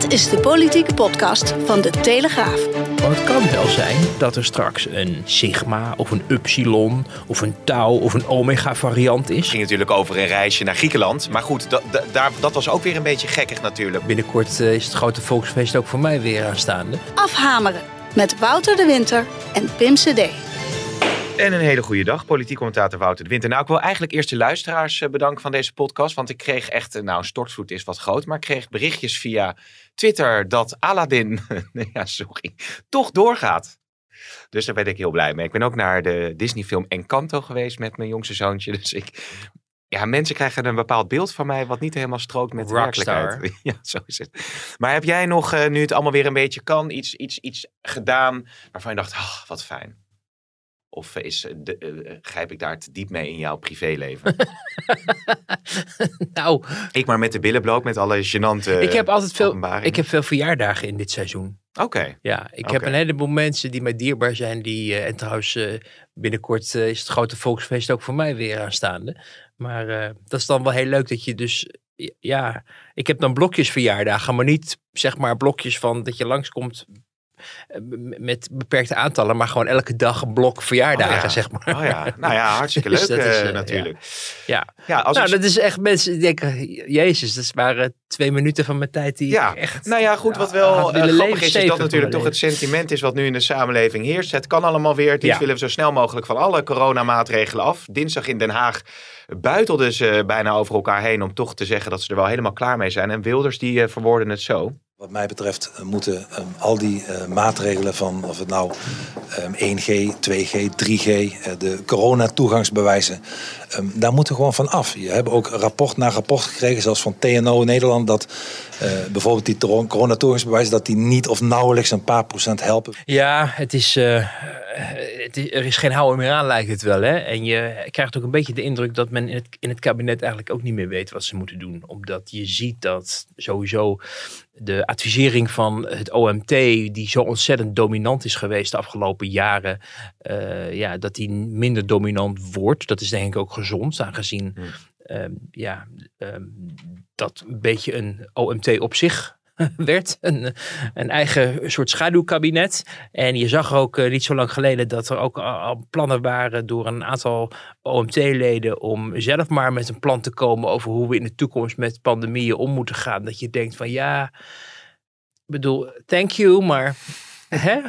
Dit is de politieke podcast van de Telegraaf. Want het kan wel zijn dat er straks een sigma of een upsilon of een tau of een omega variant is. Het ging natuurlijk over een reisje naar Griekenland. Maar goed, dat, dat was ook weer een beetje gekkig natuurlijk. Binnenkort eh, is het grote volksfeest ook voor mij weer aanstaande. Afhameren met Wouter de Winter en Pim CD. En een hele goede dag, politiek commentator Wouter de Winter. Nou, ik wil eigenlijk eerst de luisteraars eh, bedanken van deze podcast. Want ik kreeg echt, eh, nou, een stortvloed is wat groot. Maar ik kreeg berichtjes via Twitter dat Aladdin, nee, ja, sorry, toch doorgaat. Dus daar ben ik heel blij mee. Ik ben ook naar de Disney-film Encanto geweest met mijn jongste zoontje. Dus ik, ja, mensen krijgen een bepaald beeld van mij wat niet helemaal strookt met de Rockstar. werkelijkheid. Ja, zo is het. Maar heb jij nog, eh, nu het allemaal weer een beetje kan, iets, iets, iets gedaan waarvan je dacht, ah, wat fijn? Of is, eh, de, eh, grijp ik daar te diep mee in jouw privéleven? nou, ik maar met de billen bloot met alle gênante ik heb altijd veel, ik heb veel verjaardagen in dit seizoen. Oké, Ja, ik heb een heleboel mensen die mij dierbaar zijn. Die, eh, en trouwens, eh, binnenkort eh, is het grote volksfeest ook voor mij weer aanstaande. Maar eh, dat is dan wel heel leuk dat je dus... Ja, ik heb dan blokjes verjaardagen, maar niet zeg maar blokjes van dat je langskomt eh, met beperkte aantallen, maar gewoon elke dag een blok verjaardagen, Oh ja. zeg maar. Oh ja, nou ja, hartstikke Dus leuk dat is, eh, eh, natuurlijk. Ja, Ja, als nou, ik, dat is echt mensen die denken, jezus, dat waren twee minuten van mijn tijd die ja, echt... nou ja, goed, wat wel eh, grappig leven, is, is dat natuurlijk toch het sentiment is wat nu in de samenleving heerst. Het kan allemaal weer, Ja. willen we zo snel mogelijk van alle coronamaatregelen af. Dinsdag in Den Haag buitelden ze bijna over elkaar heen om toch te zeggen dat ze er wel helemaal klaar mee zijn. En Wilders die eh, verwoorden het zo. Wat mij betreft eh, moeten ehm, al die eh, maatregelen van of het nou ehm, 1G, 2G, 3G, eh, de coronatoegangsbewijzen, ehm, daar moeten we gewoon van af. Je hebt ook rapport na rapport gekregen, zelfs van TNO Nederland, dat eh, bijvoorbeeld die coronatoegangsbewijzen, dat die niet of nauwelijks een paar procent helpen. Ja, het is, is, er is geen houden meer aan, lijkt het wel. Hè? En je krijgt ook een beetje de indruk dat men in het, in het kabinet eigenlijk ook niet meer weet wat ze moeten doen. Omdat je ziet dat sowieso de advisering van het OMT, die zo ontzettend dominant is geweest de afgelopen jaren, eh, ja, dat die minder dominant wordt. Dat is denk ik ook gezond, aangezien Hmm. ehm, ja, ehm, dat een beetje een OMT op zich werd. Een, een eigen soort schaduwkabinet. En je zag ook eh, niet zo lang geleden dat er ook al, al plannen waren door een aantal OMT-leden om zelf maar met een plan te komen over hoe we in de toekomst met pandemieën om moeten gaan. Dat je denkt van ja, ik bedoel, thank you, maar hè?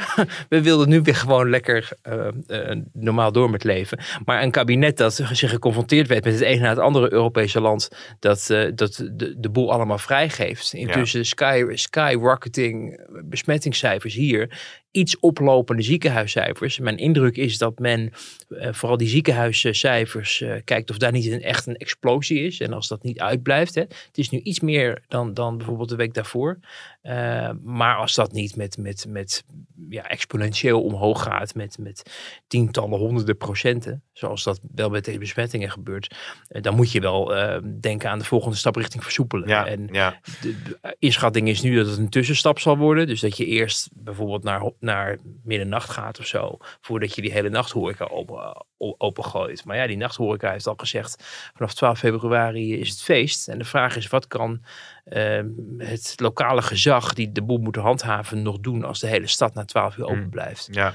we wilden nu weer gewoon lekker eh, eh, normaal door met leven. Maar een kabinet dat zich geconfronteerd werd met het ene na het andere Europese land, dat, eh, dat de, de boel allemaal vrijgeeft. Intussen sky, skyrocketing besmettingscijfers hier, iets oplopende ziekenhuiscijfers. Mijn indruk is dat men eh, vooral die ziekenhuiscijfers eh, kijkt of daar niet een, echt een explosie is. En als dat niet uitblijft, hè, het is nu iets meer dan, dan bijvoorbeeld de week daarvoor. Eh, maar als dat niet met, met, met ja, exponentieel omhoog gaat, met, met tientallen, honderden procenten, zoals dat wel met deze besmettingen gebeurt, dan moet je wel denken aan de volgende stap richting versoepelen. Ja, En ja. de, de inschatting is nu dat het een tussenstap zal worden. Dus dat je eerst bijvoorbeeld naar, naar middernacht gaat of zo. Voordat je die hele nachthoreca open, o- opengooit. Maar ja, die nachthoreca heeft al gezegd. Vanaf 12 februari is het feest. En de vraag is, wat kan ehm, het lokale gezag die de boel moet handhaven nog doen als de hele stad na 12 uur open Mm. blijft. ja.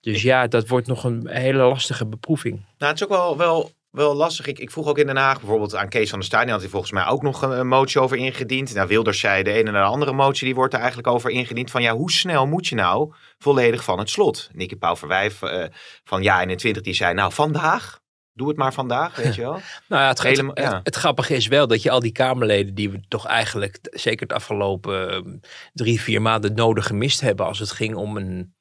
Dus ja, dat wordt nog een hele lastige beproeving. Nou, het is ook wel, wel, wel lastig. Ik, ik vroeg ook in Den Haag bijvoorbeeld aan Kees van der Staaij. Die had hij volgens mij ook nog een, een motie over ingediend. Nou, Wilders zei de ene en de andere motie. Die wordt er eigenlijk over ingediend. Van ja, hoe snel moet je nou volledig van het slot? Nicky Pauw-Verwijf eh, van ja 21 die zei nou vandaag. Doe het maar vandaag, weet je wel. Nou ja, het, het, ja. het, het grappige is wel dat je al die Kamerleden die we toch eigenlijk zeker de afgelopen ehm, drie, vier maanden nodig gemist hebben als het ging om een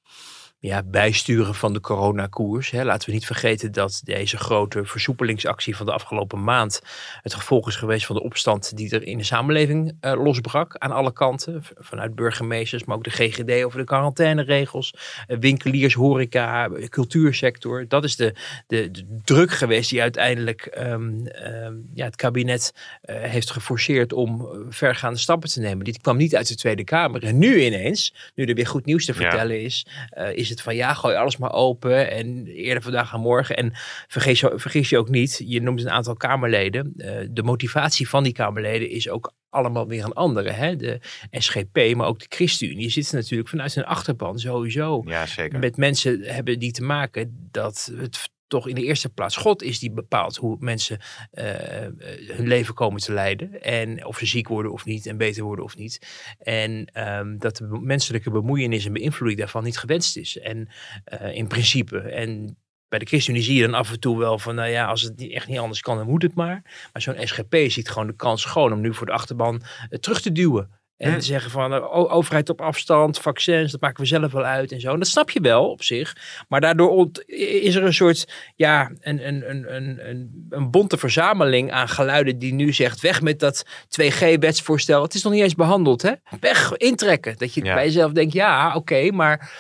ja, bijsturen van de coronakoers. Hè. Laten we niet vergeten dat deze grote versoepelingsactie van de afgelopen maand het gevolg is geweest van de opstand die er in de samenleving uh, losbrak aan alle kanten. Vanuit burgemeesters, maar ook de GGD over de quarantaineregels, uh, winkeliers, horeca, cultuursector. Dat is de, de, de druk geweest die uiteindelijk um, um, ja, het kabinet uh, heeft geforceerd om vergaande stappen te nemen. Dit kwam niet uit de Tweede Kamer. En nu ineens, nu er weer goed nieuws te vertellen ja. is, is het van ja, gooi alles maar open en eerder vandaag en morgen. En vergis je, vergis je ook niet, je noemt een aantal Kamerleden. Uh, de motivatie van die Kamerleden is ook allemaal weer een andere. Hè? De SGP, maar ook de ChristenUnie zitten natuurlijk vanuit hun achterban sowieso ja, zeker. met mensen hebben die te maken dat het toch in de eerste plaats God is die bepaalt hoe mensen uh, hun leven komen te leiden. En of ze ziek worden of niet en beter worden of niet. En um, dat de menselijke bemoeienis en beïnvloeding daarvan niet gewenst is. En uh, in principe. En bij de ChristenUnie zie je dan af en toe wel van, nou ja, als het echt niet anders kan, dan moet het maar. Maar zo'n SGP ziet gewoon de kans gewoon om nu voor de achterban terug te duwen. En Hm. zeggen van uh, overheid op afstand, vaccins, dat maken we zelf wel uit en zo. En dat snap je wel op zich. Maar daardoor ont, is er een soort, ja, een, een, een, een, een, bonte verzameling aan geluiden die nu zegt, weg met dat 2G-wetsvoorstel. Het is nog niet eens behandeld, hè? Weg, intrekken. Dat je Ja. bij jezelf denkt, ja, oké, maar...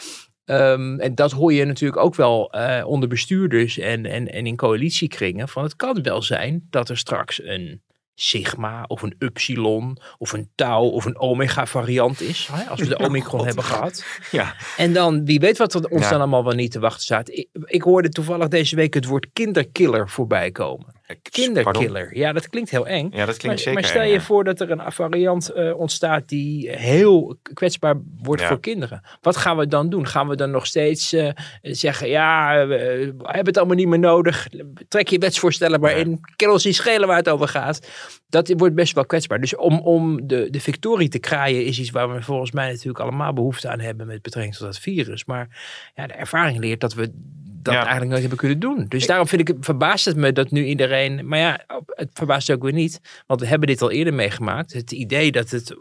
Um, en dat hoor je natuurlijk ook wel uh, onder bestuurders en, en, en in coalitiekringen. Van het kan wel zijn dat er straks een sigma of een upsilon of een tau of een omega variant is. Hè, als we de omicron God. hebben gehad. Ja. En dan, wie weet wat er ons Ja. dan allemaal wel niet te wachten staat. Ik, ik hoorde toevallig deze week het woord kinderkiller voorbij komen. Kinderkiller. Ja, dat klinkt heel eng. Ja, dat klinkt Maar, zeker maar stel je ja. voor dat er een variant uh, ontstaat die heel kwetsbaar wordt Ja. voor kinderen. Wat gaan we dan doen? Gaan we dan nog steeds uh, zeggen, ja, we hebben het allemaal niet meer nodig. Trek je wetsvoorstellen maar in. Kan ons niet schelen waar het over gaat. Dat wordt best wel kwetsbaar. Dus om, om de, de victorie te kraaien is iets waar we volgens mij natuurlijk allemaal behoefte aan hebben met betrekking tot dat virus. Maar ja, de ervaring leert dat we dat Ja. eigenlijk nooit hebben kunnen doen. Dus daarom vind ik het, verbaast het me dat nu iedereen. Maar ja, het verbaast ook weer niet. Want we hebben dit al eerder meegemaakt. Het idee dat het,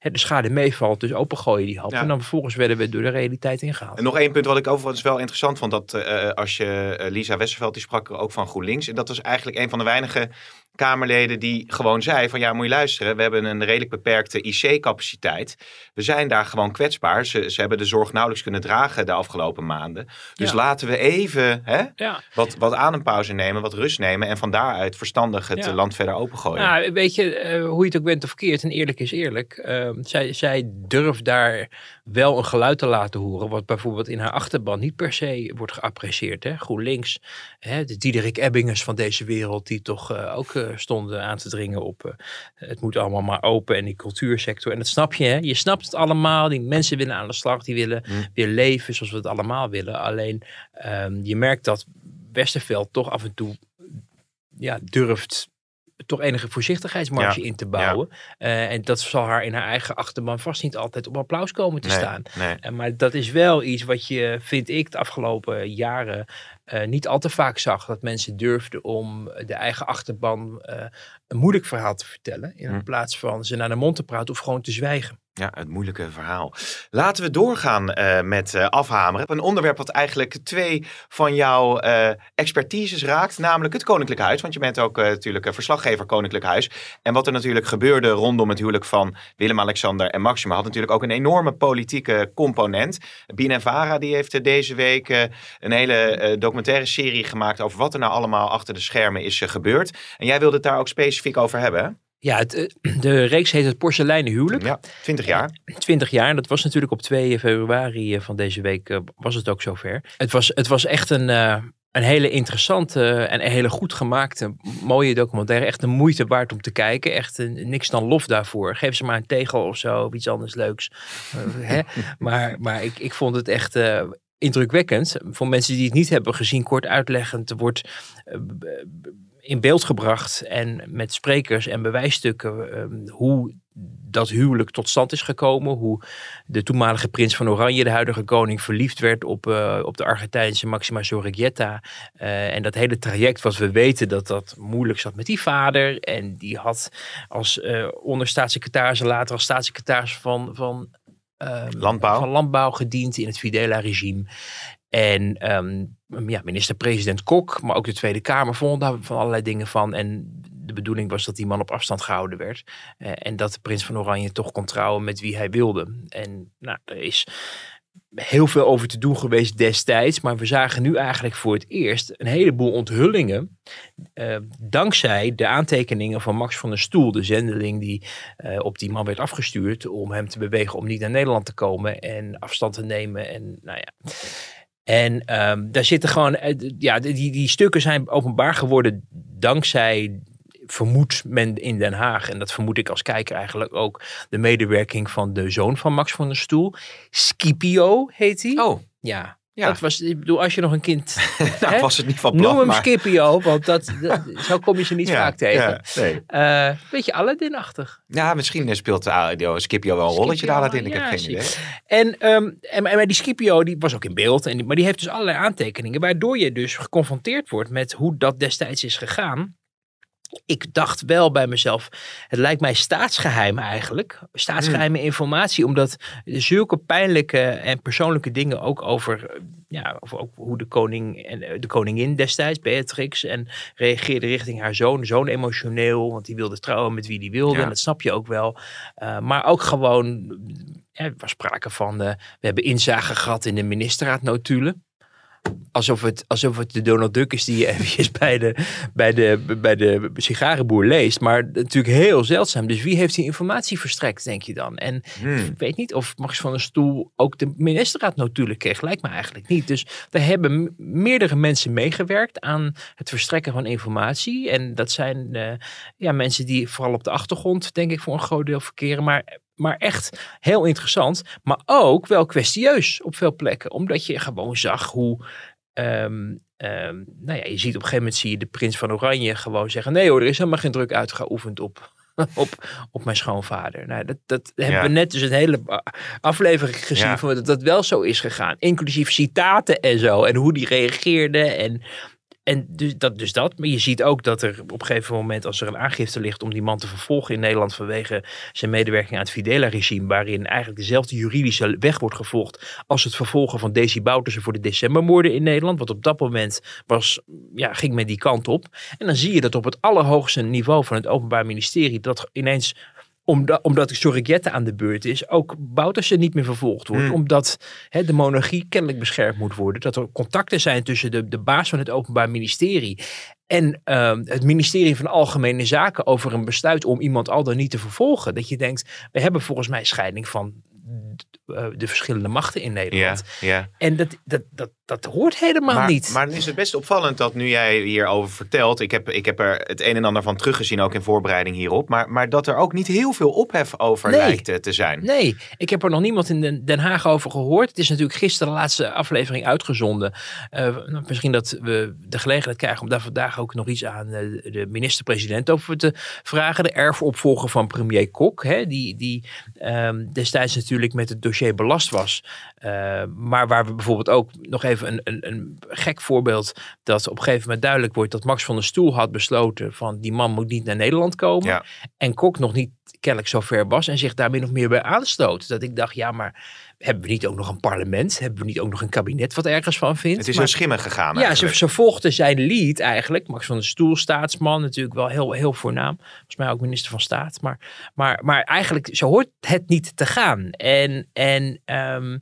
de schade meevalt, dus opengooien die hap. Ja. En dan vervolgens werden we door de realiteit ingehaald. En nog één punt wat ik overigens wel interessant vond. Dat eh, als je eh, Lisa Westerveld, die sprak er ook van GroenLinks. En dat was eigenlijk een van de weinige Kamerleden die gewoon zei van ja, moet je luisteren. We hebben een redelijk beperkte IC-capaciteit. We zijn daar gewoon kwetsbaar. Ze, ze hebben de zorg nauwelijks kunnen dragen de afgelopen maanden. Dus Ja. laten we even hè, Ja. wat, wat adempauze nemen, wat rust nemen. En van daaruit verstandig het Ja. land verder opengooien. Nou, weet je, eh, hoe je het ook bent of verkeerd, en eerlijk is eerlijk. eh, zij, zij durft daar wel een geluid te laten horen, wat bijvoorbeeld in haar achterban niet per se wordt geapprecieerd. Hè? GroenLinks, hè, de Diederik Ebbingers van deze wereld, die toch eh, ook eh, stonden aan te dringen op eh, het moet allemaal maar open en die cultuursector. En dat snap je, hè? je snapt het allemaal. Die mensen willen aan de slag, die willen Mm. weer leven zoals we het allemaal willen. Alleen ehm, je merkt dat Westerveld toch af en toe ja, durft toch enige voorzichtigheidsmarge Ja, in te bouwen. Eh, en dat zal haar in haar eigen achterban vast niet altijd op applaus komen te nee, staan. nee. Eh, maar dat is wel iets wat je, vind ik, de afgelopen jaren eh, niet al te vaak zag. Dat mensen durfden om de eigen achterban een moeilijk verhaal te vertellen. In Hm. plaats van ze naar de mond te praten of gewoon te zwijgen. Ja, het moeilijke verhaal. Laten we doorgaan eh, met eh, afhameren. Een onderwerp wat eigenlijk twee van jouw eh, expertises raakt, namelijk het Koninklijk Huis. Want je bent ook natuurlijk verslaggever Koninklijk Huis. En wat er natuurlijk gebeurde rondom het huwelijk van Willem-Alexander en Maxima had natuurlijk ook een enorme politieke component. BNNVARA die heeft deze week een hele documentaire serie gemaakt over wat er nou allemaal achter de schermen is gebeurd. En jij wilde het daar ook specifiek over hebben? Ja, het, eh, de reeks heet het Porseleinen Huwelijk. Ja, 20 jaar. 20 jaar. En dat was natuurlijk op 2 februari eh, van deze week eh, was het ook zover. Het was, het was echt een, een hele interessante en een hele goed gemaakte, mooie documentaire. Echt de moeite waard om te kijken. Echt een, niks dan lof daarvoor. Geef ze maar een tegel of zo, of iets anders leuks. Hè? Maar, maar ik, ik vond het echt... indrukwekkend. Voor mensen die het niet hebben gezien, kort uitleggend, er wordt in beeld gebracht en met sprekers en bewijsstukken eh, hoe dat huwelijk tot stand is gekomen. Hoe de toenmalige prins van Oranje, de huidige koning, verliefd werd op, eh, op de Argentijnse Maxima Sorregieta. Eh, en dat hele traject wat we weten dat dat moeilijk zat met die vader. En die had als eh onderstaatssecretaris en later als staatssecretaris van, van ehm, Landbouw. van landbouw gediend in het Fidela-regime. En ehm, ja, minister-president Kok, maar ook de Tweede Kamer vonden daar van allerlei dingen van. En de bedoeling was dat die man op afstand gehouden werd. Eh, en dat de prins van Oranje toch kon trouwen met wie hij wilde. En nou, er is heel veel over te doen geweest destijds. Maar we zagen nu eigenlijk voor het eerst een heleboel onthullingen. eh, dankzij de aantekeningen van Max van der Stoel, de zendeling die eh, op die man werd afgestuurd. Om hem te bewegen om niet naar Nederland te komen en afstand te nemen. En nou ja. En ehm, daar zitten gewoon, eh, ja, die, die stukken zijn openbaar geworden dankzij, vermoedt men in Den Haag, en dat vermoed ik als kijker eigenlijk ook, de medewerking van de zoon van Max van der Stoel. Scipio heet hij. Oh, Ja, Ja. dat was, ik bedoel, als je nog een kind, nou Hè? was het niet van noem plan, hem maar... Scipio, want dat, dat, zo kom je ze niet Ja, vaak tegen. Ja, nee. Eh, beetje Aladdin-achtig. ja, misschien speelt uh, Skipio wel een rolletje Scipio, daar Aladdin. Ik heb geen idee. En, ehm, en, en maar die Scipio die was ook in beeld, en maar die heeft dus allerlei aantekeningen, waardoor je dus geconfronteerd wordt met hoe dat destijds is gegaan. Ik dacht wel bij mezelf, het lijkt mij staatsgeheim eigenlijk. Staatsgeheime informatie, omdat zulke pijnlijke en persoonlijke dingen ook over, eh, ja, over ook hoe de koning en eh, de koningin destijds, Beatrix, en reageerde richting haar zoon. Zoon emotioneel, want die wilde trouwen met wie die wilde. Ja. En dat snap je ook wel. Uh, maar ook gewoon, er was sprake van, uh, we hebben inzage gehad in de ministerraadnotulen. Alsof het, alsof het de Donald Duck is die je eventjes bij de, bij, de, bij de sigarenboer leest. Maar natuurlijk heel zeldzaam. Dus wie heeft die informatie verstrekt, denk je dan? En Hmm. ik weet niet of Max van der Stoel ook de ministerraadnotulen kreeg. Lijkt me eigenlijk niet. Dus er hebben meerdere mensen meegewerkt aan het verstrekken van informatie. En dat zijn uh, ja, mensen die vooral op de achtergrond, denk ik, voor een groot deel verkeren. Maar maar echt heel interessant. Maar ook wel kwestieus op veel plekken. Omdat je gewoon zag hoe. Um, um, nou ja, je ziet op een gegeven moment zie je de prins van Oranje gewoon zeggen: nee hoor, er is helemaal geen druk uitgeoefend op. Op, op mijn schoonvader. Nou, dat, dat hebben Ja. we net dus een hele aflevering gezien Ja. van dat dat wel zo is gegaan. Inclusief citaten en zo. En hoe die reageerde. En en dus dat, dus dat. Maar je ziet ook dat er op een gegeven moment, als er een aangifte ligt om die man te vervolgen in Nederland vanwege zijn medewerking aan het Fidela-regime, waarin eigenlijk dezelfde juridische weg wordt gevolgd als het vervolgen van Desi Bouterse voor de decembermoorden in Nederland. Want op dat moment was, ja, ging men die kant op. En dan zie je dat op het allerhoogste niveau van het Openbaar Ministerie dat ineens omdat, omdat Sorigette aan de beurt is, ook Bouterse niet meer vervolgd wordt. Hmm. Omdat hè, de monarchie kennelijk beschermd moet worden. Dat er contacten zijn tussen de, de baas van het Openbaar Ministerie en uh, het ministerie van Algemene Zaken over een besluit om iemand al dan niet te vervolgen. Dat je denkt, we hebben volgens mij scheiding van uh, de verschillende machten in Nederland. Ja, ja. En dat, dat, dat, dat hoort helemaal maar, niet. Maar dan is het best opvallend dat nu jij hierover vertelt. Ik heb, ik heb er het een en ander van teruggezien, ook in voorbereiding hierop. Maar, maar dat er ook niet heel veel ophef over Nee. lijkt eh, te zijn. Nee, ik heb er nog niemand in Den- Haag over gehoord. Het is natuurlijk gisteren de laatste aflevering uitgezonden. Uh, nou, misschien dat we de gelegenheid krijgen om daar vandaag ook nog iets aan uh, de minister-president over te vragen. De erfopvolger van premier Kok, hè, die, die um, destijds natuurlijk met het dossier belast was. Uh, maar waar we bijvoorbeeld ook nog even een, een, een gek voorbeeld dat op een gegeven moment duidelijk wordt dat Max van der Stoel had besloten van die man moet niet naar Nederland komen. Ja. En Kok nog niet kennelijk zo ver was en zich daar min of meer bij aanstoot. Dat ik dacht, ja, maar hebben we niet ook nog een parlement? Hebben we niet ook nog een kabinet wat ergens van vindt? Het is maar, een schimmen gegaan Ja, ze, volgde zijn lead eigenlijk. Max van der Stoel, staatsman, natuurlijk wel heel, heel voornaam. Volgens mij ook minister van Staat. Maar, maar, maar eigenlijk, zo hoort het niet te gaan. En, en um,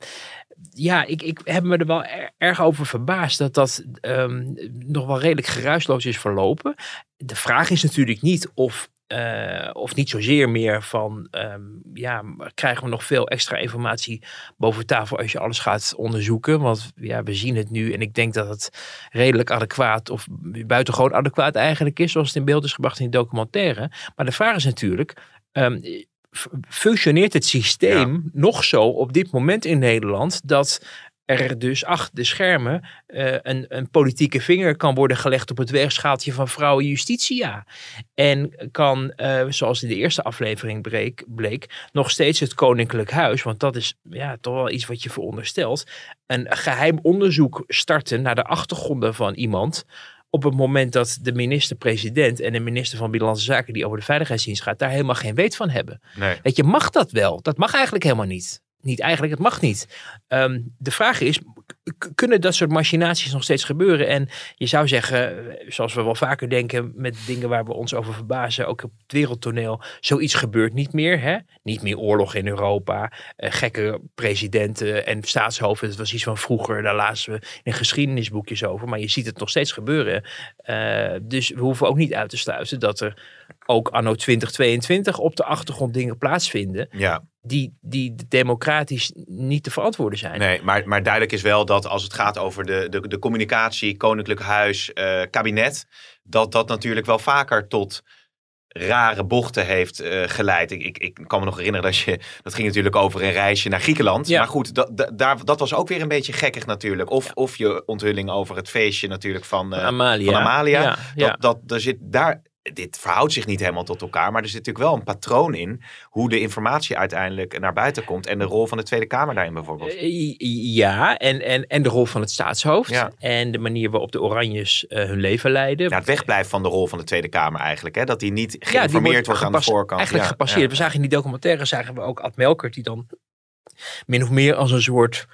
ja, ik, ik heb me er wel er, erg over verbaasd dat dat um, nog wel redelijk geruisloos is verlopen. De vraag is natuurlijk niet of uh, of niet zozeer meer van, um, ja, krijgen we nog veel extra informatie boven tafel als je alles gaat onderzoeken? Want ja, we zien het nu en ik denk dat het redelijk adequaat of buitengewoon adequaat eigenlijk is, zoals het in beeld is gebracht in die documentaire. Maar de vraag is natuurlijk, um, functioneert het systeem ja. nog zo op dit moment in Nederland dat er dus achter de schermen uh, een, een, politieke vinger kan worden gelegd op het weegschaaltje van vrouwen justitia. En kan, uh, zoals in de eerste aflevering bleek, bleek, nog steeds het Koninklijk Huis, want dat is ja, toch wel iets wat je veronderstelt, een geheim onderzoek starten naar de achtergronden van iemand op het moment dat de minister-president en de minister van Binnenlandse Zaken die over de veiligheidsdienst gaat, daar helemaal geen weet van hebben. Nee. Weet je, mag dat wel? Dat mag eigenlijk helemaal niet. niet eigenlijk, het mag niet. Ehm, de vraag is, kunnen dat soort machinaties nog steeds gebeuren? En je zou zeggen, zoals we wel vaker denken met dingen waar we ons over verbazen, ook op het wereldtoneel, zoiets gebeurt niet meer. Hè? Niet meer oorlog in Europa, eh, gekke presidenten en staatshoofden. Dat was iets van vroeger, daar lazen we in geschiedenisboekjes over. Maar je ziet het nog steeds gebeuren. Eh, dus we hoeven ook niet uit te sluiten dat er ook anno 2022 op de achtergrond dingen plaatsvinden Ja, die, die democratisch niet te verantwoorden zijn. nee, maar, maar duidelijk is wel dat als het gaat over de, de, de communicatie, koninklijk huis, eh, kabinet, dat dat natuurlijk wel vaker tot rare bochten heeft eh, geleid. Ik, ik, ik kan me nog herinneren dat je, dat ging natuurlijk over een reisje naar Griekenland. Ja. Maar goed, dat, dat, daar, dat was ook weer een beetje gekkig natuurlijk. Of, of je onthulling over het feestje natuurlijk van, eh, Amalia. van Amalia. Ja, ja. Dat, dat, er zit daar, dit verhoudt zich niet helemaal tot elkaar, maar er zit natuurlijk wel een patroon in hoe de informatie uiteindelijk naar buiten komt en de rol van de Tweede Kamer daarin bijvoorbeeld. Eh, Ja, en, en, en de rol van het staatshoofd. Ja. En de manier waarop de Oranjes eh, hun leven leiden. Ja, het wegblijven van de rol van de Tweede Kamer eigenlijk, hè? dat die niet Ja, die geïnformeerd wordt aan de voorkant. Eigenlijk Ja, gepasseerd. We zagen in die documentaire zagen we ook Ad Melkert die dan min of meer als een soort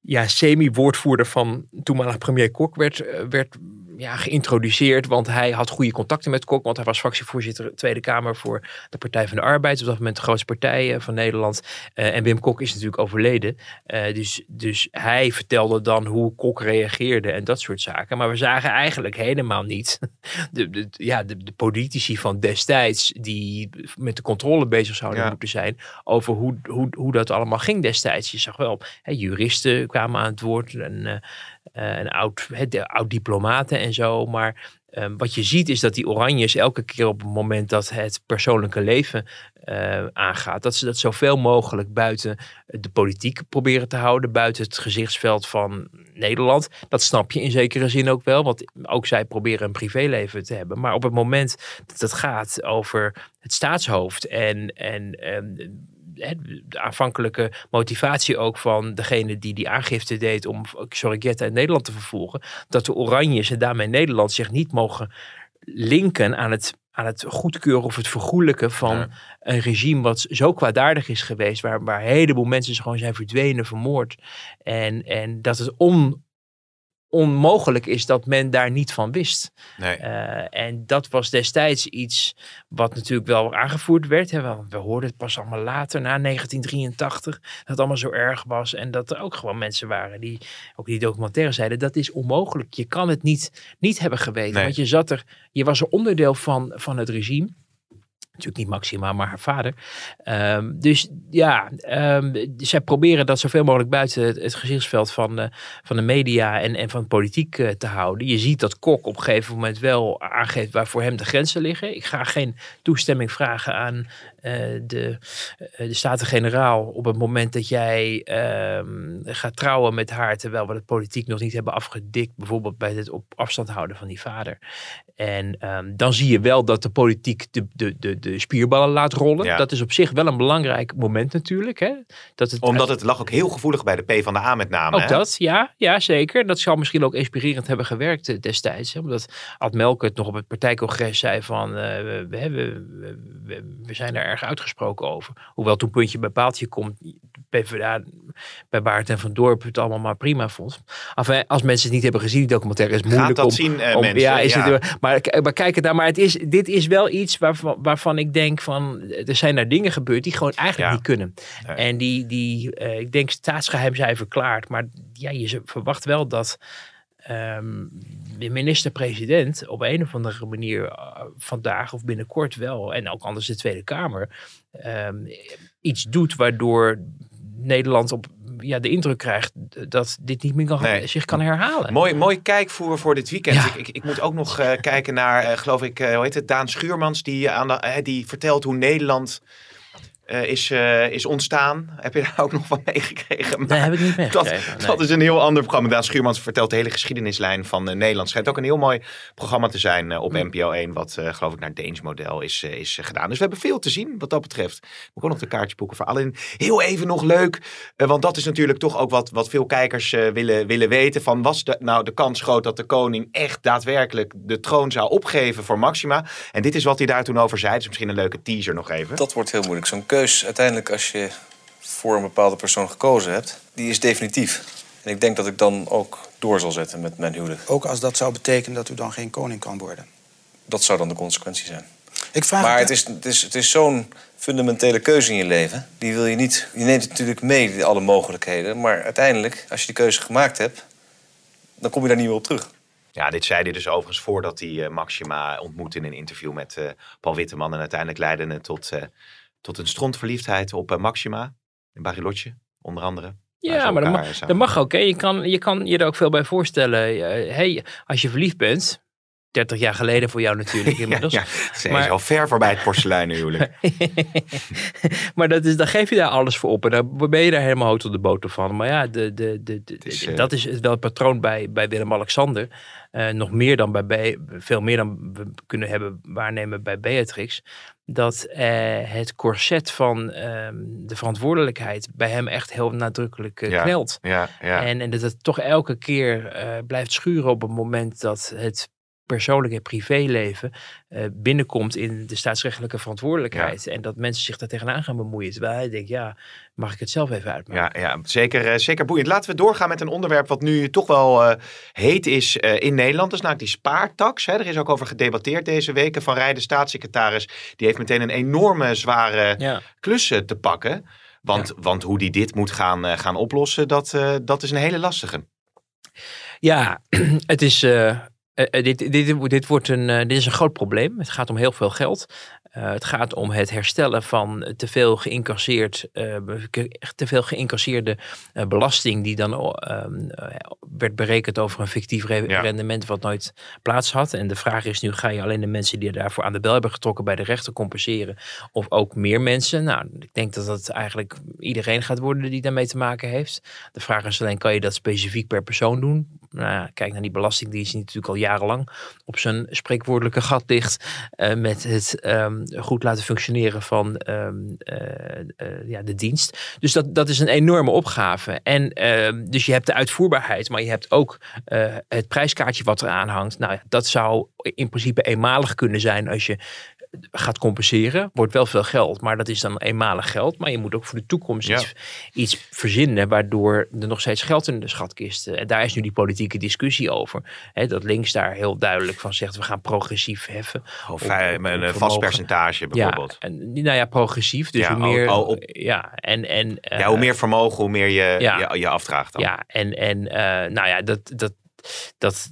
ja, semi-woordvoerder van toenmalig premier Kok werd, eh, werd ja, geïntroduceerd. Want hij had goede contacten met Kok. Want hij was fractievoorzitter Tweede Kamer voor de Partij van de Arbeid. Op dat moment de grootste partij eh, van Nederland. Eh, en Wim Kok is natuurlijk overleden. Eh, dus, dus hij vertelde dan hoe Kok reageerde en dat soort zaken. Maar we zagen eigenlijk helemaal niet de, de, ja, de, de politici van destijds die met de controle bezig zouden Ja. moeten zijn over hoe, hoe, hoe dat allemaal ging destijds. Je zag wel, hè, juristen kwamen aan het woord en, en oud, hè, de, oud-diplomaten en zo. Maar eh, wat je ziet is dat die Oranjes elke keer op het moment dat het persoonlijke leven eh, aangaat, dat ze dat zoveel mogelijk buiten de politiek proberen te houden, buiten het gezichtsveld van Nederland. Dat snap je in zekere zin ook wel, want ook zij proberen een privéleven te hebben. Maar op het moment dat het gaat over het staatshoofd en, en, hè, de aanvankelijke motivatie ook van degene die die aangifte deed om Sorigetta in Nederland te vervolgen, dat de Oranjes en daarmee Nederland zich niet mogen linken aan het, aan het goedkeuren of het vergoelijken van Ja. een regime wat zo kwaadaardig is geweest, waar, waar een heleboel mensen gewoon zijn verdwenen, vermoord. En, en dat het on, onmogelijk is dat men daar niet van wist. Nee. Eh, en dat was destijds iets wat natuurlijk wel aangevoerd werd. Hè. We, we hoorden het pas allemaal later, na 1983, dat het allemaal zo erg was. En dat er ook gewoon mensen waren die, ook die documentaire zeiden, dat is onmogelijk. Je kan het niet, niet hebben geweten. Nee. Want je zat er, je was er onderdeel van, van het regime. Natuurlijk niet Maxima, maar haar vader. Ehm, dus ja, ehm, zij proberen dat zoveel mogelijk buiten het, gezichtsveld van, de- van de media en, en van politiek eh, te houden. Je ziet dat Kok op een gegeven moment wel aangeeft waar voor hem de grenzen liggen. Ik ga geen toestemming vragen aan eh, de, eh, de Staten-Generaal op het moment dat jij ehm, gaat trouwen met haar, terwijl we de politiek nog niet hebben afgedikt, bijvoorbeeld bij het op afstand houden van die vader. En ehm, dan zie je wel dat de politiek de, de, de, de spierballen laat rollen. Ja. Dat is op zich wel een belangrijk moment natuurlijk. Hè? Dat het Omdat het lag ook heel gevoelig bij de P van de A met name. ook hè? dat, ja, ja, zeker. Dat zal misschien ook inspirerend hebben gewerkt eh, destijds. Hè? Omdat Ad Melkert nog op het partijcongres zei van... eh, we, we, we, we zijn er erg uitgesproken over. Hoewel toen puntje bij paaltje komt... PvdA bij Baart en Van Dorp het allemaal maar prima vond. Enfin, als mensen het niet hebben gezien, die documentaire is moeilijk Gaat dat om... zien, eh, om- mensen? ja, is Ja. Het, maar, maar kijk het daar. Maar het is, dit is wel iets waarvan, waarvan ik denk van... Er zijn daar dingen gebeurd die gewoon eigenlijk Ja. niet kunnen. En die, die eh, ik denk staatsgeheim zijn verklaard. Maar ja, je verwacht wel dat ehm, de minister-president op een of andere manier eh, vandaag of binnenkort wel, en ook anders de Tweede Kamer, ehm, iets doet waardoor Nederland op ja, de indruk krijgt dat dit niet meer kan, Nee. zich kan herhalen. Mooi, mooi kijkvoer voor dit weekend. Ja. Ik, ik, ik moet ook nog eh, kijken naar, eh, geloof ik, eh, hoe heet het, Daan Schuurmans, die, aan de, die vertelt hoe Nederland eh, is, eh, is ontstaan. Heb je daar ook nog van meegekregen? Dat heb ik niet Dat, meegekregen. nee. dat is een heel ander programma. Daan Schuurmans vertelt de hele geschiedenislijn van eh, Nederland. Schijnt ook een heel mooi programma te zijn op. NPO 1. Wat eh, geloof ik naar Deens model is, is gedaan. Dus we hebben veel te zien wat dat betreft. Moet ik ook nog de kaartjes boeken voor Alain. Heel even nog leuk. want dat is natuurlijk toch ook wat, wat veel kijkers eh, willen, willen weten. Van was de, nou de kans groot dat de koning echt daadwerkelijk de troon zou opgeven voor Maxima? En dit is wat hij daar toen over zei. Dus misschien een leuke teaser nog even. Dat wordt heel moeilijk. Zo'n keus uiteindelijk als je voor een bepaalde persoon gekozen hebt, die is definitief. En ik denk dat ik dan ook door zal zetten met mijn huwelijk. Ook als dat zou betekenen dat u dan geen koning kan worden. Dat zou dan de consequentie zijn. Ik vraag maar het is, het is, het is zo'n fundamentele keuze in je leven. Die wil je niet. Je neemt natuurlijk mee, alle mogelijkheden. Maar uiteindelijk, als je die keuze gemaakt hebt, dan kom je daar niet meer op terug. Ja, dit zei hij dus overigens voordat hij uh, Maxima ontmoette in een interview met uh, Paul Witteman. En uiteindelijk leidde het tot, uh, tot een strontverliefdheid op Maxima in Bariloche, onder andere. Ja, maar dat mag, dat mag ook. Hè. Je, kan, je kan je er ook veel bij voorstellen. hey, als je verliefd bent, 30 jaar geleden voor jou natuurlijk inmiddels. ja, ja. maar, is al ver voorbij het porselein natuurlijk. maar dat is, dan geef je daar alles voor op en dan ben je daar helemaal hout op de boter van. Maar ja, de, de, de, is, uh... dat is wel het patroon bij, bij Willem-Alexander. Uh, nog meer dan bij, bij, veel meer dan we kunnen hebben waarnemen bij Beatrix. Dat uh, het corset van ehm, de verantwoordelijkheid bij hem echt heel nadrukkelijk ja, knelt. Ja, ja. En, en dat het toch elke keer blijft schuren op het moment dat het persoonlijke privéleven uh, binnenkomt in de staatsrechtelijke verantwoordelijkheid. En dat mensen zich daar tegenaan gaan bemoeien. Terwijl hij denkt, ja, mag ik het zelf even uitmaken? Ja, ja zeker, uh, zeker boeiend. Laten we doorgaan met een onderwerp wat nu toch wel uh, heet is in Nederland. Dat is namelijk die spaartax. Hè. Er is ook over gedebatteerd deze weken. Van Rij, de staatssecretaris, die heeft meteen een enorme zware ja. klus te pakken. Want, ja. want hoe die dit moet gaan, gaan oplossen, dat, dat is een hele lastige. Ja, het is uh, dit, dit, dit, wordt een, uh, dit is een groot probleem. Het gaat om heel veel geld. Uh, het gaat om het herstellen van te veel, geïncasseerd, te veel geïncasseerde belasting die dan werd berekend over een fictief re ja. rendement wat nooit plaats had. En de vraag is nu, ga je alleen de mensen die daarvoor aan de bel hebben getrokken bij de rechter compenseren of ook meer mensen? Nou, ik denk dat dat eigenlijk iedereen gaat worden die daarmee te maken heeft. De vraag is alleen, kan je dat specifiek per persoon doen? Nou ja, kijk naar die belastingdienst die natuurlijk al jarenlang op zijn spreekwoordelijke gat ligt uh, met het um, goed laten functioneren van um, uh, uh, ja, de dienst. Dus dat, dat is een enorme opgave. En ehm, dus je hebt de uitvoerbaarheid, maar je hebt ook het prijskaartje wat eraan hangt. Nou ja, dat zou in principe eenmalig kunnen zijn als je gaat compenseren. Wordt wel veel geld, maar dat is dan eenmalig geld. Maar je moet ook voor de toekomst Ja. iets, iets verzinnen waardoor er nog steeds geld in de schatkist. eh, En daar is nu die politieke discussie over. Dat links daar heel duidelijk van zegt, we gaan progressief heffen. Of op een vast vermogen. percentage bijvoorbeeld. Ja, en, nou ja, progressief. Dus Ja, hoe meer... al op- ja, en... en Ja, hoe meer vermogen, hoe meer je, ja. je, je afdraagt dan. Ja, en, en eh, nou ja, dat, dat, dat,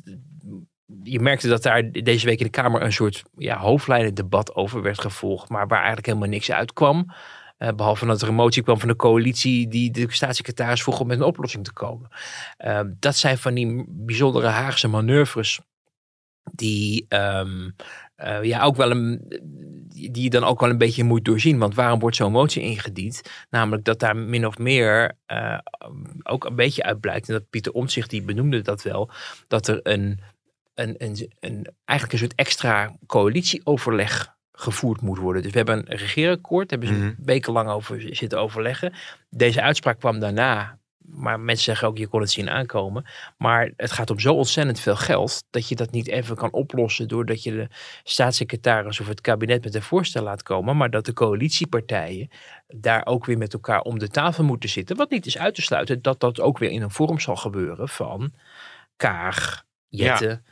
je merkte dat daar deze week in de Kamer een soort ja, hoofdlijnendebat over werd gevolgd, maar waar eigenlijk helemaal niks uitkwam. Eh, behalve dat er een motie kwam van de coalitie die de staatssecretaris vroeg om met een oplossing te komen. Eh, dat zijn van die bijzondere Haagse manoeuvres die ehm, eh, ja, ook wel een, die je dan ook wel een beetje moet doorzien. Want waarom wordt zo'n motie ingediend? Namelijk dat daar min of meer eh, ook een beetje uit blijkt. En dat Pieter Omtzigt, die benoemde dat wel. Dat er een, een, een, een, eigenlijk een soort extra coalitieoverleg gevoerd moet worden. Dus we hebben een regeerakkoord. Daar hebben ze Mhm. wekenlang over zitten overleggen. Deze uitspraak kwam daarna. Maar mensen zeggen ook, je kon het zien aankomen. Maar het gaat om zo ontzettend veel geld dat je dat niet even kan oplossen doordat je de staatssecretaris of het kabinet met een voorstel laat komen. Maar dat de coalitiepartijen daar ook weer met elkaar om de tafel moeten zitten. Wat niet is uit te sluiten dat dat ook weer in een vorm zal gebeuren van Kaag, Jette,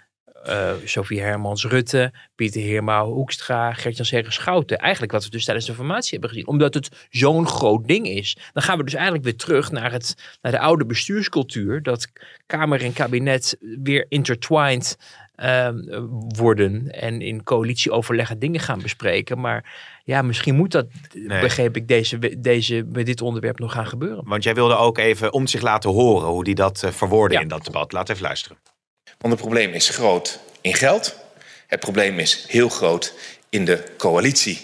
eh, Sophie Hermans Rutte, Pieter Heerma Hoekstra, Gertjan Segers Schouten. Eigenlijk wat we dus tijdens de formatie hebben gezien. Omdat het zo'n groot ding is. Dan gaan we dus eigenlijk weer terug naar, het, naar de oude bestuurscultuur. Dat Kamer en kabinet weer intertwined ehm, worden. En in coalitieoverleggen dingen gaan bespreken. Maar ja, misschien moet dat, Nee. begreep ik, deze, deze, met dit onderwerp nog gaan gebeuren. Want jij wilde ook even om zich laten horen hoe die dat eh, verwoordde Ja. in dat debat. Laat even luisteren. Want het probleem is groot in geld. Het probleem is heel groot in de coalitie,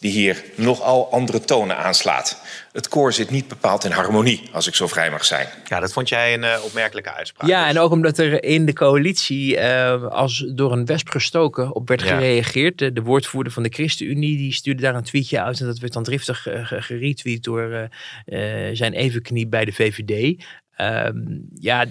die hier nogal andere tonen aanslaat. Het koor zit niet bepaald in harmonie, als ik zo vrij mag zijn. Ja, dat vond jij een eh, opmerkelijke uitspraak. Ja, Dus- en ook omdat er in de coalitie eh, als door een wesp gestoken op werd Ja. gereageerd. De, de woordvoerder van de ChristenUnie die stuurde daar een tweetje uit. En dat werd dan driftig eh, ge- geretweet door eh, eh, zijn evenknie bij de VVD. Ehm, ja,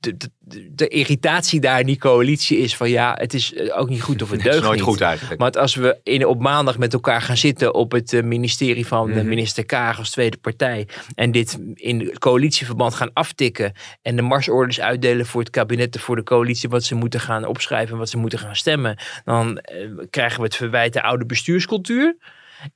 de, de, de, irritatie daar in die coalitie is van ja, het is eh, ook niet goed of het Het is deugt nooit niet. goed eigenlijk. Maar als we in, op maandag met elkaar gaan zitten op het eh, ministerie van Mhm. de minister Kaag als tweede partij. En dit in coalitieverband gaan aftikken. En de marsorders uitdelen voor het kabinet en voor de coalitie. Wat ze moeten gaan opschrijven en wat ze moeten gaan stemmen. Dan eh, krijgen we het verwijt de oude bestuurscultuur.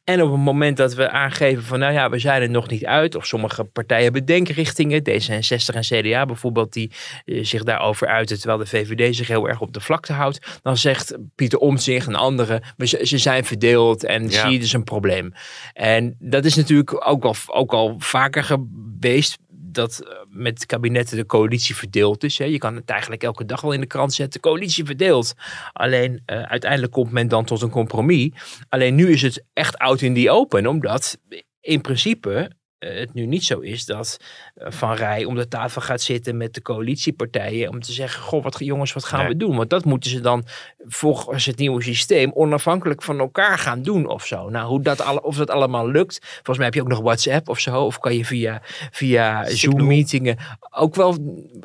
En op het moment dat we aangeven van nou ja, we zijn er nog niet uit. Of sommige partijen hebben denkrichtingen. D66 en CDA bijvoorbeeld die eh, zich daarover uiten. Terwijl de VVD zich heel erg op de vlakte houdt. Dan zegt Pieter Omtzigt en anderen. Ze zijn verdeeld en Ja. zie je dus een probleem. En dat is natuurlijk ook al, ook al vaker geweest. Dat eh, met kabinetten de coalitie verdeeld is. Hè. Je kan het eigenlijk elke dag wel in de krant zetten. Coalitie verdeeld. Alleen eh, uiteindelijk komt men dan tot een compromis. Alleen nu is het echt out in the open. Omdat in principe het nu niet zo is dat eh, Van Rij om de tafel gaat zitten met de coalitiepartijen. Om te zeggen, goh wat, jongens, wat gaan Nee. we doen? Want dat moeten ze dan volgens het nieuwe systeem onafhankelijk van elkaar gaan doen of zo. Nou, hoe dat alle, of dat allemaal lukt. Volgens mij heb je ook nog WhatsApp of zo. Of kan je via, via Zoom-meetingen ook wel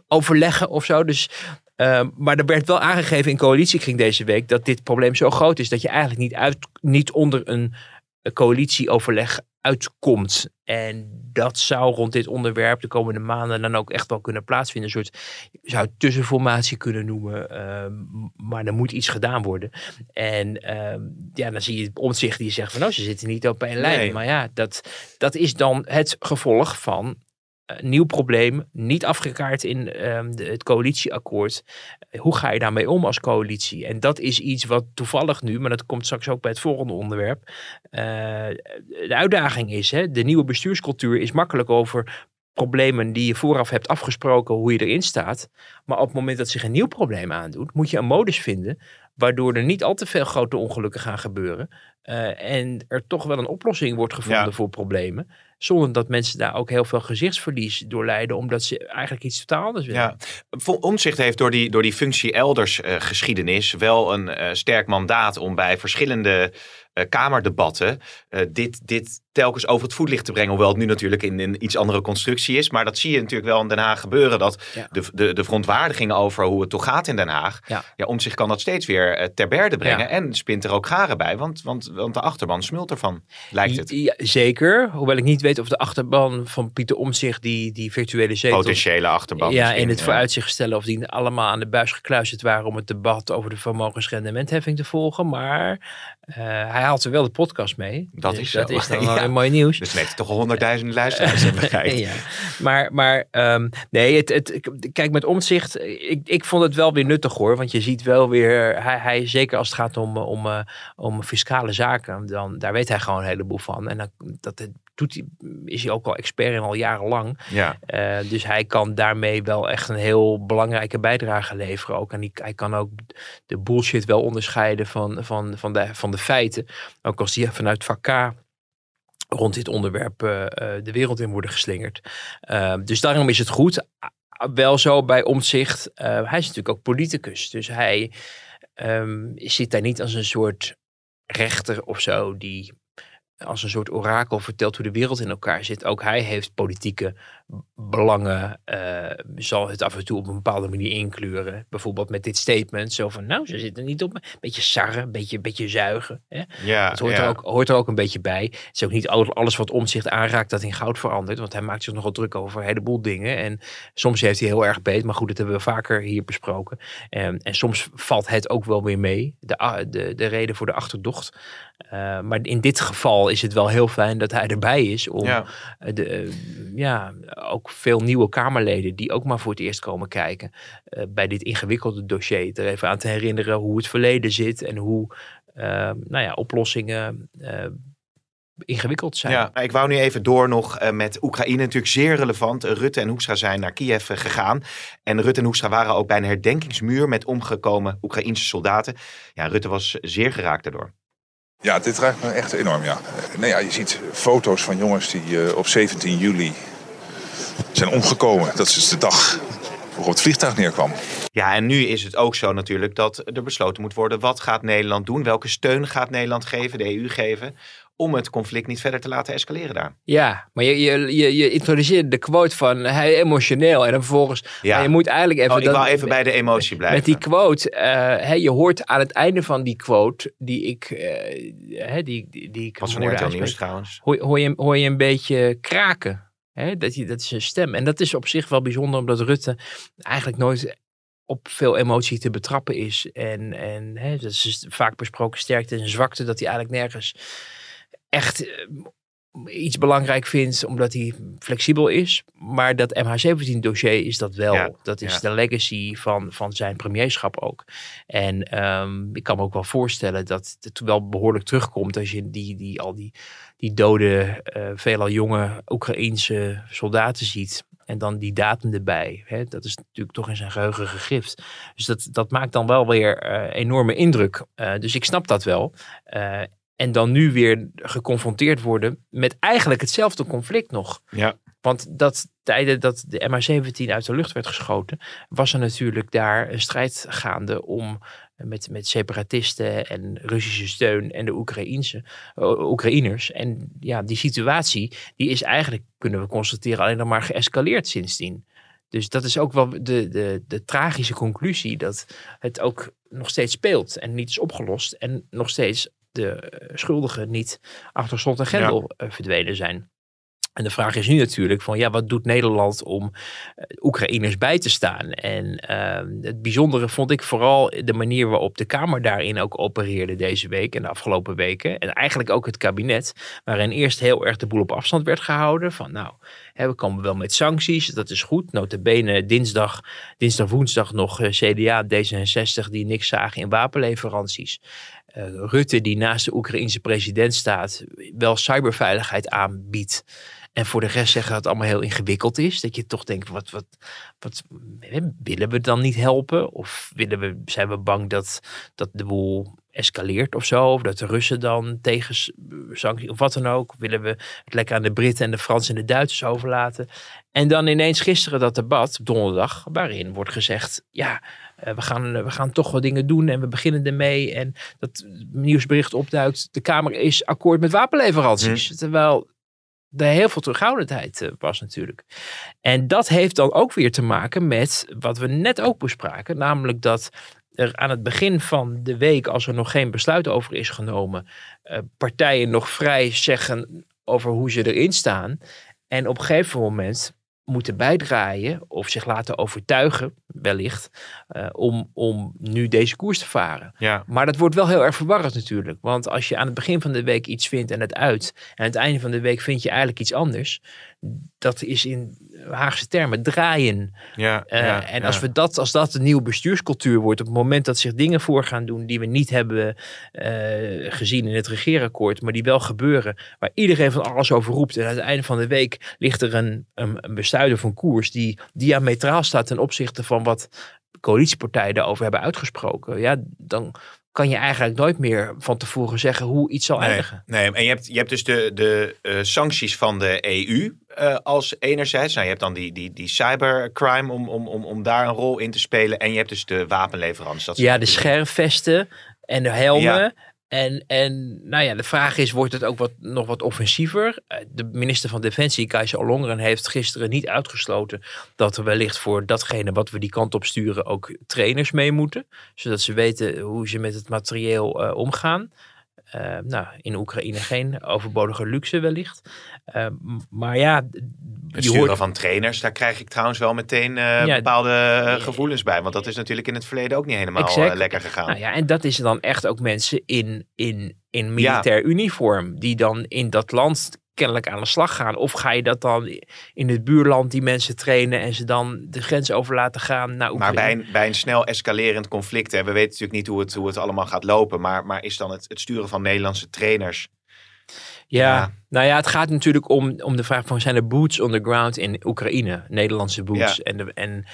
overleggen of zo. Dus Ehm, maar er werd wel aangegeven in coalitiekring deze week dat dit probleem zo groot is dat je eigenlijk niet, uit, niet onder een coalitieoverleg uitkomt. En dat zou rond dit onderwerp de komende maanden dan ook echt wel kunnen plaatsvinden. Een soort, je zou het tussenformatie kunnen noemen. ehm, maar er moet iets gedaan worden. En ehm, ja, dan zie je omzicht die zegt van nou, ze zitten niet op één lijn. Nee. Maar ja, dat, dat is dan het gevolg van een nieuw probleem, niet afgekaart in ehm, de, het coalitieakkoord. Hoe ga je daarmee om als coalitie? En dat is iets wat toevallig nu, maar dat komt straks ook bij het volgende onderwerp, eh, de uitdaging is. Hè? De nieuwe bestuurscultuur is makkelijk over problemen die je vooraf hebt afgesproken, hoe je erin staat. Maar op het moment dat zich een nieuw probleem aandoet, moet je een modus vinden waardoor er niet al te veel grote ongelukken gaan gebeuren. eh, en er toch wel een oplossing wordt gevonden Ja. voor problemen. Zonder dat mensen daar ook heel veel gezichtsverlies door lijden, omdat ze eigenlijk iets totaal anders willen. Ja, Omtzigt heeft door die, door die functie elders eh, geschiedenis wel een eh, sterk mandaat om bij verschillende eh, kamerdebatten dit, dit telkens over het voetlicht te brengen. Hoewel het nu natuurlijk in een iets andere constructie is. Maar dat zie je natuurlijk wel in Den Haag gebeuren. Dat Ja. de, de, de verontwaardiging over hoe het toch gaat in Den Haag. Ja. Ja, Omtzigt kan dat steeds weer eh, ter berde brengen. Ja. En spint er ook garen bij. Want, want, want de achterban smult ervan, lijkt het. Ja, zeker, hoewel ik niet weet of de achterban van Pieter Omtzigt die, die virtuele zetel... Potentiële achterban. Ja, in het vooruitzicht stellen of die allemaal aan de buis gekluisterd waren om het debat over de vermogensrendementheffing te volgen. Maar eh, hij haalt er wel de podcast mee. Dat Dus is dat zo. is dan wel weer mooi nieuws. Dus weet toch honderdduizenden luisteraars hebben gekeken. ja. Maar, maar ehm, nee, het, het, kijk, met omzicht, ik, ik vond het wel weer nuttig hoor. Want je ziet wel weer, hij, hij zeker als het gaat om, om, eh, om fiscale zaken, dan, daar weet hij gewoon een heleboel van. En dan, dat doet hij, is hij ook al expert in al jarenlang. Ja. Eh, dus hij kan daarmee wel echt een heel belangrijke bijdrage leveren. Ook. En die, hij kan ook de bullshit wel onderscheiden van, van, van, de, van de feiten. Ook als die vanuit vak K rond dit onderwerp eh, eh, de wereld in worden geslingerd. Eh, dus daarom is het goed. Wel zo bij omzicht. hij is natuurlijk ook politicus. Dus hij ehm, zit daar niet als een soort rechter of zo die als een soort orakel vertelt hoe de wereld in elkaar zit. Ook hij heeft politieke belangen, eh, zal het af en toe op een bepaalde manier inkleuren. Bijvoorbeeld met dit statement, zo van, nou, ze zitten niet op me. Beetje sarren, een beetje, beetje zuigen. Hè? Ja, Het hoort, ja. er ook, hoort er ook een beetje bij. Het is ook niet al- alles wat omzicht aanraakt dat in goud verandert. Want hij maakt zich nogal druk over een heleboel dingen. En soms heeft hij heel erg beet. Maar goed, dat hebben we vaker hier besproken. En, en soms valt het ook wel weer mee. De, de, de reden voor de achterdocht. Eh, maar in dit geval is het wel heel fijn dat hij erbij is. Om Ja. eh, de, eh, ja, ook veel nieuwe Kamerleden die ook maar voor het eerst komen kijken. eh, bij dit ingewikkelde dossier. Er even aan te herinneren hoe het verleden zit. En hoe eh, nou ja, oplossingen eh, ingewikkeld zijn. Ja, ik wou nu even door nog eh, met Oekraïne. Natuurlijk zeer relevant. Rutte en Hoekstra zijn naar Kiev gegaan. En Rutte en Hoekstra waren ook bij een herdenkingsmuur met omgekomen Oekraïnse soldaten. Ja, Rutte was zeer geraakt daardoor. Ja, dit raakt me echt enorm, ja. Nou ja, je ziet foto's van jongens die op 17 juli zijn omgekomen. Dat is dus de dag op het vliegtuig neerkwam. Ja, en nu is het ook zo natuurlijk dat er besloten moet worden. Wat gaat Nederland doen? Welke steun gaat Nederland geven, de EU geven? Om het conflict niet verder te laten escaleren daar. Ja, maar je, je, je, je introduceert de quote van hij emotioneel. En dan vervolgens, Ja. maar je moet eigenlijk even... Oh, ik wou even bij de emotie blijven. Met die quote, eh, hè, je hoort aan het einde van die quote, die ik, eh, hè, die, die, die ik Was van RTL Nieuws trouwens. hoor, hoor, je, hoor je een beetje kraken. Dat, dat is een stem. En dat is op zich wel bijzonder, omdat Rutte eigenlijk nooit op veel emotie te betrappen is. En, en dat is vaak besproken sterkte en zwakte, dat hij eigenlijk nergens echt eh, iets belangrijk vindt, omdat hij flexibel is. Maar dat MH17-dossier is dat wel. Ja, dat is ja. de legacy van, van zijn premierschap ook. En ehm, ik kan me ook wel voorstellen dat het wel behoorlijk terugkomt als je die, die, al die, die dode, eh, veelal jonge Oekraïense soldaten ziet. En dan die datum erbij. Hè? Dat is natuurlijk toch in zijn geheugen gegrift. Dus dat, dat maakt dan wel weer eh, enorme indruk. Eh, dus ik snap dat wel. En dan nu weer geconfronteerd worden met eigenlijk hetzelfde conflict nog. Ja. Want dat tijden dat de MH17 uit de lucht werd geschoten, was er natuurlijk daar een strijd gaande om eh, met, met separatisten en Russische steun en de Oekraïense, eh, Oekraïners. En ja, die situatie die is eigenlijk, kunnen we constateren, alleen nog maar geëscaleerd sindsdien. Dus dat is ook wel de, de, de tragische conclusie dat het ook nog steeds speelt en niet is opgelost. En nog steeds de schuldigen niet achter slot en grendel eh, verdwenen zijn. En de vraag is nu natuurlijk van ja, wat doet Nederland om eh, Oekraïners bij te staan? En eh, het bijzondere vond ik vooral de manier waarop de Kamer daarin ook opereerde deze week en de afgelopen weken. En eigenlijk ook het kabinet, waarin eerst heel erg de boel op afstand werd gehouden. Van nou, hè, we komen wel met sancties, dat is goed. Notabene dinsdag, dinsdag woensdag nog eh, CDA, D66 die niks zagen in wapenleveranties. Eh, Rutte die naast de Oekraïense president staat, wel cyberveiligheid aanbiedt. En voor de rest zeggen dat het allemaal heel ingewikkeld is. Dat je toch denkt, wat, wat, wat willen we dan niet helpen? Of willen we, zijn we bang dat, dat de boel escaleert of zo? Of dat de Russen dan tegen sancties of wat dan ook? Willen we het lekker aan de Britten en de Fransen en de Duitsers overlaten? En dan ineens gisteren dat debat, donderdag, waarin wordt gezegd, ja, eh, we gaan, we gaan toch wat dingen doen en we beginnen ermee. En dat nieuwsbericht opduikt, de Kamer is akkoord met wapenleveranties. Terwijl er heel veel terughoudendheid eh, was natuurlijk. En dat heeft dan ook weer te maken met wat we net ook bespraken. Namelijk dat er aan het begin van de week, als er nog geen besluit over is genomen, eh, partijen nog vrij zeggen over hoe ze erin staan. En op een gegeven moment moeten bijdraaien of zich laten overtuigen, wellicht, eh, om, om nu deze koers te varen. Ja. Maar dat wordt wel heel erg verwarrend natuurlijk. Want als je aan het begin van de week iets vindt en het uit. En aan het einde van de week vind je eigenlijk iets anders. Dat is in Haagse termen draaien. Ja, Eh, ja, en ja. als, we dat, als dat de nieuwe bestuurscultuur wordt. Op het moment dat zich dingen voor gaan doen die we niet hebben eh, gezien in het regeerakkoord. Maar die wel gebeuren. Waar iedereen van alles over roept. En aan het einde van de week ligt er een, een, een bestuider van koers. Die diametraal staat ten opzichte van wat coalitiepartijen daarover hebben uitgesproken. Ja, dan kan je eigenlijk nooit meer van tevoren zeggen hoe iets zal Nee, eindigen. nee, en je hebt, je hebt dus de, de eh, sancties van de EU eh, als enerzijds. Nou, je hebt dan die, die, die cybercrime om, om, om, om daar een rol in te spelen. En je hebt dus de wapenleveranties. Dat Ja, de schermvesten en de helmen. Ja. En, en nou ja, de vraag is, wordt het ook wat, nog wat offensiever? Eh, De minister van Defensie, Kajsa Ollongren, heeft gisteren niet uitgesloten dat er wellicht voor datgene wat we die kant op sturen ook trainers mee moeten. Zodat ze weten hoe ze met het materieel eh, omgaan. Eh, nou, in Oekraïne geen overbodige luxe wellicht. M- maar ja, Het je sturen hoort, van trainers, daar krijg ik trouwens wel meteen eh, Ja, bepaalde gevoelens bij. Want dat is natuurlijk in het verleden ook niet helemaal lekker gegaan. Nou ja, en dat is dan echt ook mensen in, in, in militair uniform. Die dan in dat land kennelijk aan de slag gaan. Of ga je dat dan in het buurland die mensen trainen en ze dan de grens over laten gaan naar Maar Oekraïne? bij een, bij een snel escalerend conflict, hè, we weten natuurlijk niet hoe het, hoe het allemaal gaat lopen. Maar, maar is dan het, het sturen van Nederlandse trainers. Ja, Ja. nou ja, het gaat natuurlijk om, om de vraag van zijn er boots on the ground in Oekraïne? Nederlandse boots. Ja. En, de, en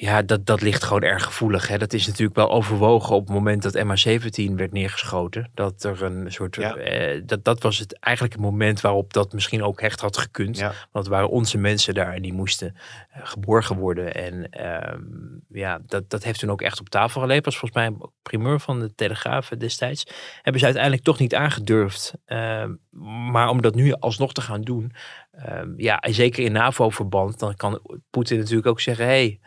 Ja, dat, dat ligt gewoon erg gevoelig. Hè. Dat is natuurlijk wel overwogen op het moment dat MH17 werd neergeschoten. Dat er een soort. Ja. eh, dat, dat was het eigenlijk het moment waarop dat misschien ook hecht had gekund. Ja. Want het waren onze mensen daar en die moesten eh, geborgen worden. En ehm, ja, dat, dat heeft toen ook echt op tafel gelegen. Was volgens mij primeur van de Telegraaf destijds. Hebben ze uiteindelijk toch niet aangedurfd. Ehm, maar om dat nu alsnog te gaan doen. ehm, ja, en zeker in NAVO-verband, dan kan Poetin natuurlijk ook zeggen: hey,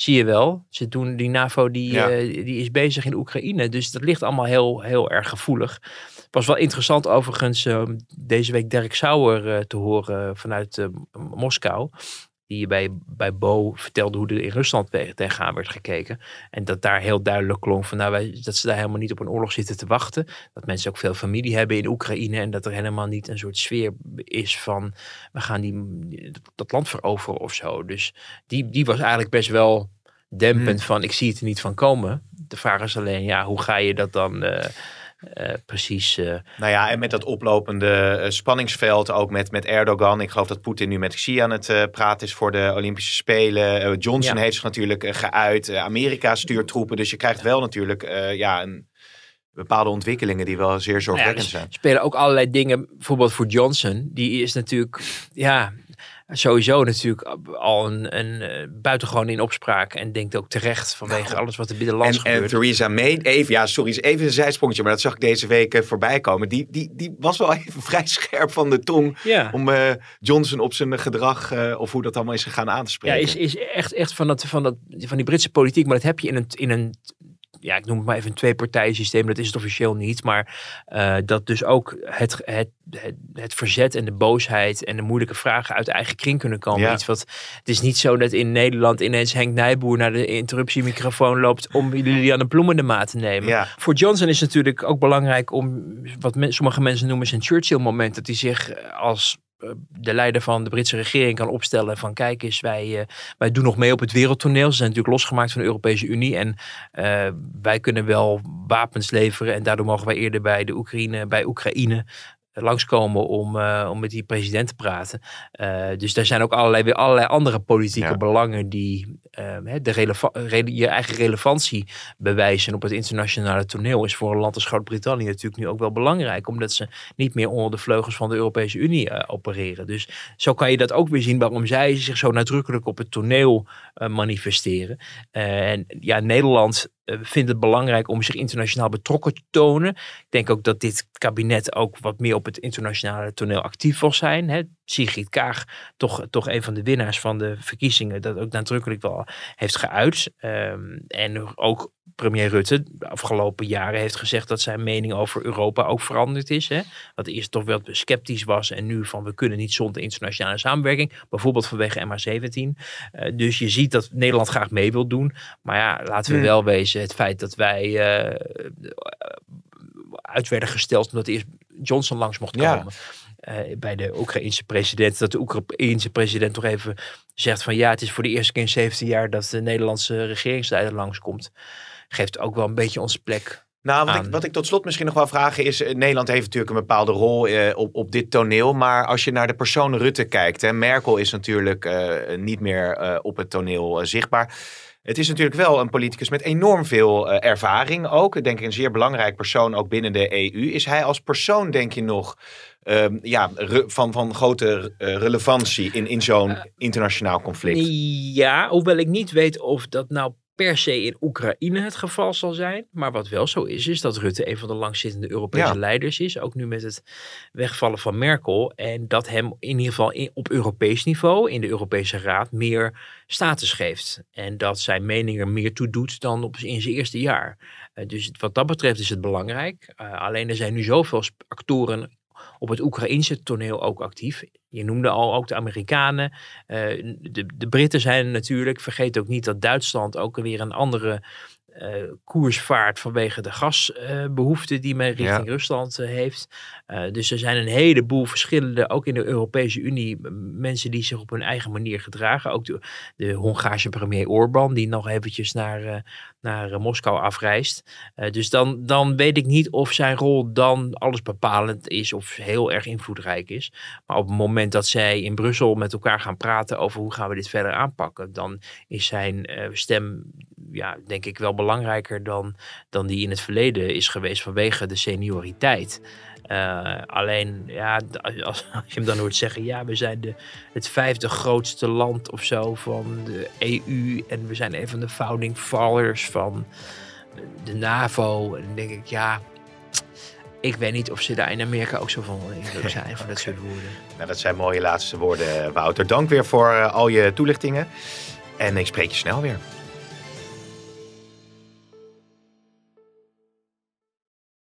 zie je wel, ze doen die NAVO die, Ja. eh, die is bezig in Oekraïne. Dus dat ligt allemaal heel, heel erg gevoelig. Het was wel interessant overigens ehm, deze week Dirk Sauer eh, te horen vanuit eh, Moskou. Die bij, bij Bo vertelde hoe er in Rusland tegen- tegenaan werd gekeken. En dat daar heel duidelijk klonk van nou, wij, dat ze daar helemaal niet op een oorlog zitten te wachten. Dat mensen ook veel familie hebben in Oekraïne. En dat er helemaal niet een soort sfeer is van we gaan die, dat land veroveren of zo. Dus die, die was eigenlijk best wel dempend van ik zie het er niet van komen. De vraag is alleen, ja, hoe ga je dat dan eh, eh, precies... eh, Nou ja, en met dat oplopende eh, spanningsveld, ook met, met Erdogan. Ik geloof dat Poetin nu met Xi aan het praten is voor de Olympische Spelen. Johnson Ja. heeft zich natuurlijk geuit. Amerika stuurt troepen. Dus je krijgt wel natuurlijk ja, een, bepaalde ontwikkelingen die wel zeer Nou ja, zorgwekkend er zijn. spelen ook allerlei dingen. Bijvoorbeeld voor Johnson. Die is natuurlijk, ja, sowieso natuurlijk al een, een eh, buitengewoon in opspraak. En denkt ook terecht vanwege alles wat er binnenlands En, en gebeurt. Theresa May, even, ja, sorry, even een zijsprongetje, maar dat zag ik deze week eh, voorbij komen. Die, die, die was wel even vrij scherp van de tong ja. om eh, Johnson op zijn gedrag, of hoe dat allemaal is gegaan, aan te Ja, spreken. is, is echt, echt van, dat, van, dat, van die Britse politiek. Maar dat heb je in een, in een ja, ik noem het maar even een twee-partijen systeem. Dat is het officieel niet. Maar eh, dat dus ook het, het, het, het verzet en de boosheid en de moeilijke vragen uit de eigen kring kunnen komen. Ja. Iets wat, het is niet zo dat in Nederland ineens Henk Nijboer naar de interruptiemicrofoon loopt om Liliane Ploemen de maat te nemen. Ja. Voor Johnson is het natuurlijk ook belangrijk om wat men- sommige mensen noemen zijn Churchill-moment. Dat hij zich als de leider van de Britse regering kan opstellen van kijk eens, wij, eh, wij doen nog mee op het wereldtoneel. Ze zijn natuurlijk losgemaakt van de Europese Unie en eh, wij kunnen wel wapens leveren en daardoor mogen wij eerder bij de Oekraïne, bij Oekraïne eh, langskomen om, eh, om met die president te praten. Eh, dus daar zijn ook allerlei, weer allerlei andere politieke Ja. belangen die eh, de releva- rele- je eigen relevantie bewijzen op het internationale toneel. Is voor een land als Groot-Brittannië natuurlijk nu ook wel belangrijk, omdat ze niet meer onder de vleugels van de Europese Unie eh, opereren. Dus zo kan je dat ook weer zien waarom zij zich zo nadrukkelijk op het toneel eh, manifesteren. Eh, en ja, Nederland eh, vindt het belangrijk om zich internationaal betrokken te tonen. Ik denk ook dat dit kabinet ook wat meer op het internationale toneel actief wil zijn. Hè. Sigrid Kaag, toch, toch een van de winnaars van de verkiezingen, dat ook nadrukkelijk wel heeft geuit. Ehm, en ook premier Rutte de afgelopen jaren heeft gezegd dat zijn mening over Europa ook veranderd is. Hè? Dat eerst toch wel sceptisch was en nu van we kunnen niet zonder internationale samenwerking. Bijvoorbeeld vanwege MH17. Eh, dus je ziet dat Nederland graag mee wil doen. Maar ja, laten we wel wezen. Het feit dat wij eh, uit werden gesteld omdat eerst Johnson langs mocht Ja. Eh, bij de Oekraïense president. Dat de Oekraïense president toch even zegt van ja, het is voor de eerste keer in 17 jaar dat de Nederlandse regeringsleider langskomt. Geeft ook wel een beetje onze plek. Nou, wat ik, wat ik tot slot misschien nog wel vragen is... eh, Nederland heeft natuurlijk een bepaalde rol eh, op, op dit toneel. Maar als je naar de persoon Rutte kijkt... Hè, Merkel is natuurlijk eh, niet meer eh, op het toneel zichtbaar. Het is natuurlijk wel een politicus met enorm veel ervaring ook. Ik denk een zeer belangrijk persoon ook binnen de EU. Is hij als persoon, denk je nog... ehm, ja, re- van, van grote eh, relevantie in, in zo'n internationaal conflict? Ja, hoewel ik niet weet of dat nou per se in Oekraïne het geval zal zijn. Maar wat wel zo is, is dat Rutte een van de langzittende Europese Ja. leiders is. Ook nu met het wegvallen van Merkel. En dat hem in ieder geval in- op Europees niveau, in de Europese Raad, meer status geeft. En dat zijn mening er meer toe doet dan op, in zijn eerste jaar. Eh, dus wat dat betreft is het belangrijk. Eh, alleen er zijn nu zoveel actoren op het Oekraïnse toneel ook actief. Je noemde al ook de Amerikanen. eh, de, de Britten zijn natuurlijk. Vergeet ook niet dat Duitsland ook weer een andere eh, koers vaart vanwege de gasbehoeften die men richting Ja. Rusland eh, heeft. Eh, dus er zijn een heleboel verschillende, ook in de Europese Unie, mensen die zich op hun eigen manier gedragen. Ook de, de Hongaarse premier Orbán, die nog eventjes naar, eh, naar eh, Moskou afreist. Eh, dus dan, dan weet ik niet of zijn rol dan alles bepalend is of heel erg invloedrijk is. Maar op het moment dat zij in Brussel met elkaar gaan praten over hoe gaan we dit verder aanpakken, dan is zijn eh, stem, ja, denk ik wel belangrijker dan, dan die in het verleden is geweest vanwege de senioriteit. Eh, alleen, ja, als, als je hem dan hoort zeggen, ja, we zijn de, het vijfde grootste land of zo van de EU en we zijn een van de founding fathers van de NAVO. En dan denk ik, ja, ik weet niet of ze daar in Amerika ook zo van indruk zijn van dat soort woorden. Nou, dat zijn mooie laatste woorden, Wouter. Dank weer voor eh, al je toelichtingen. En ik spreek je snel weer.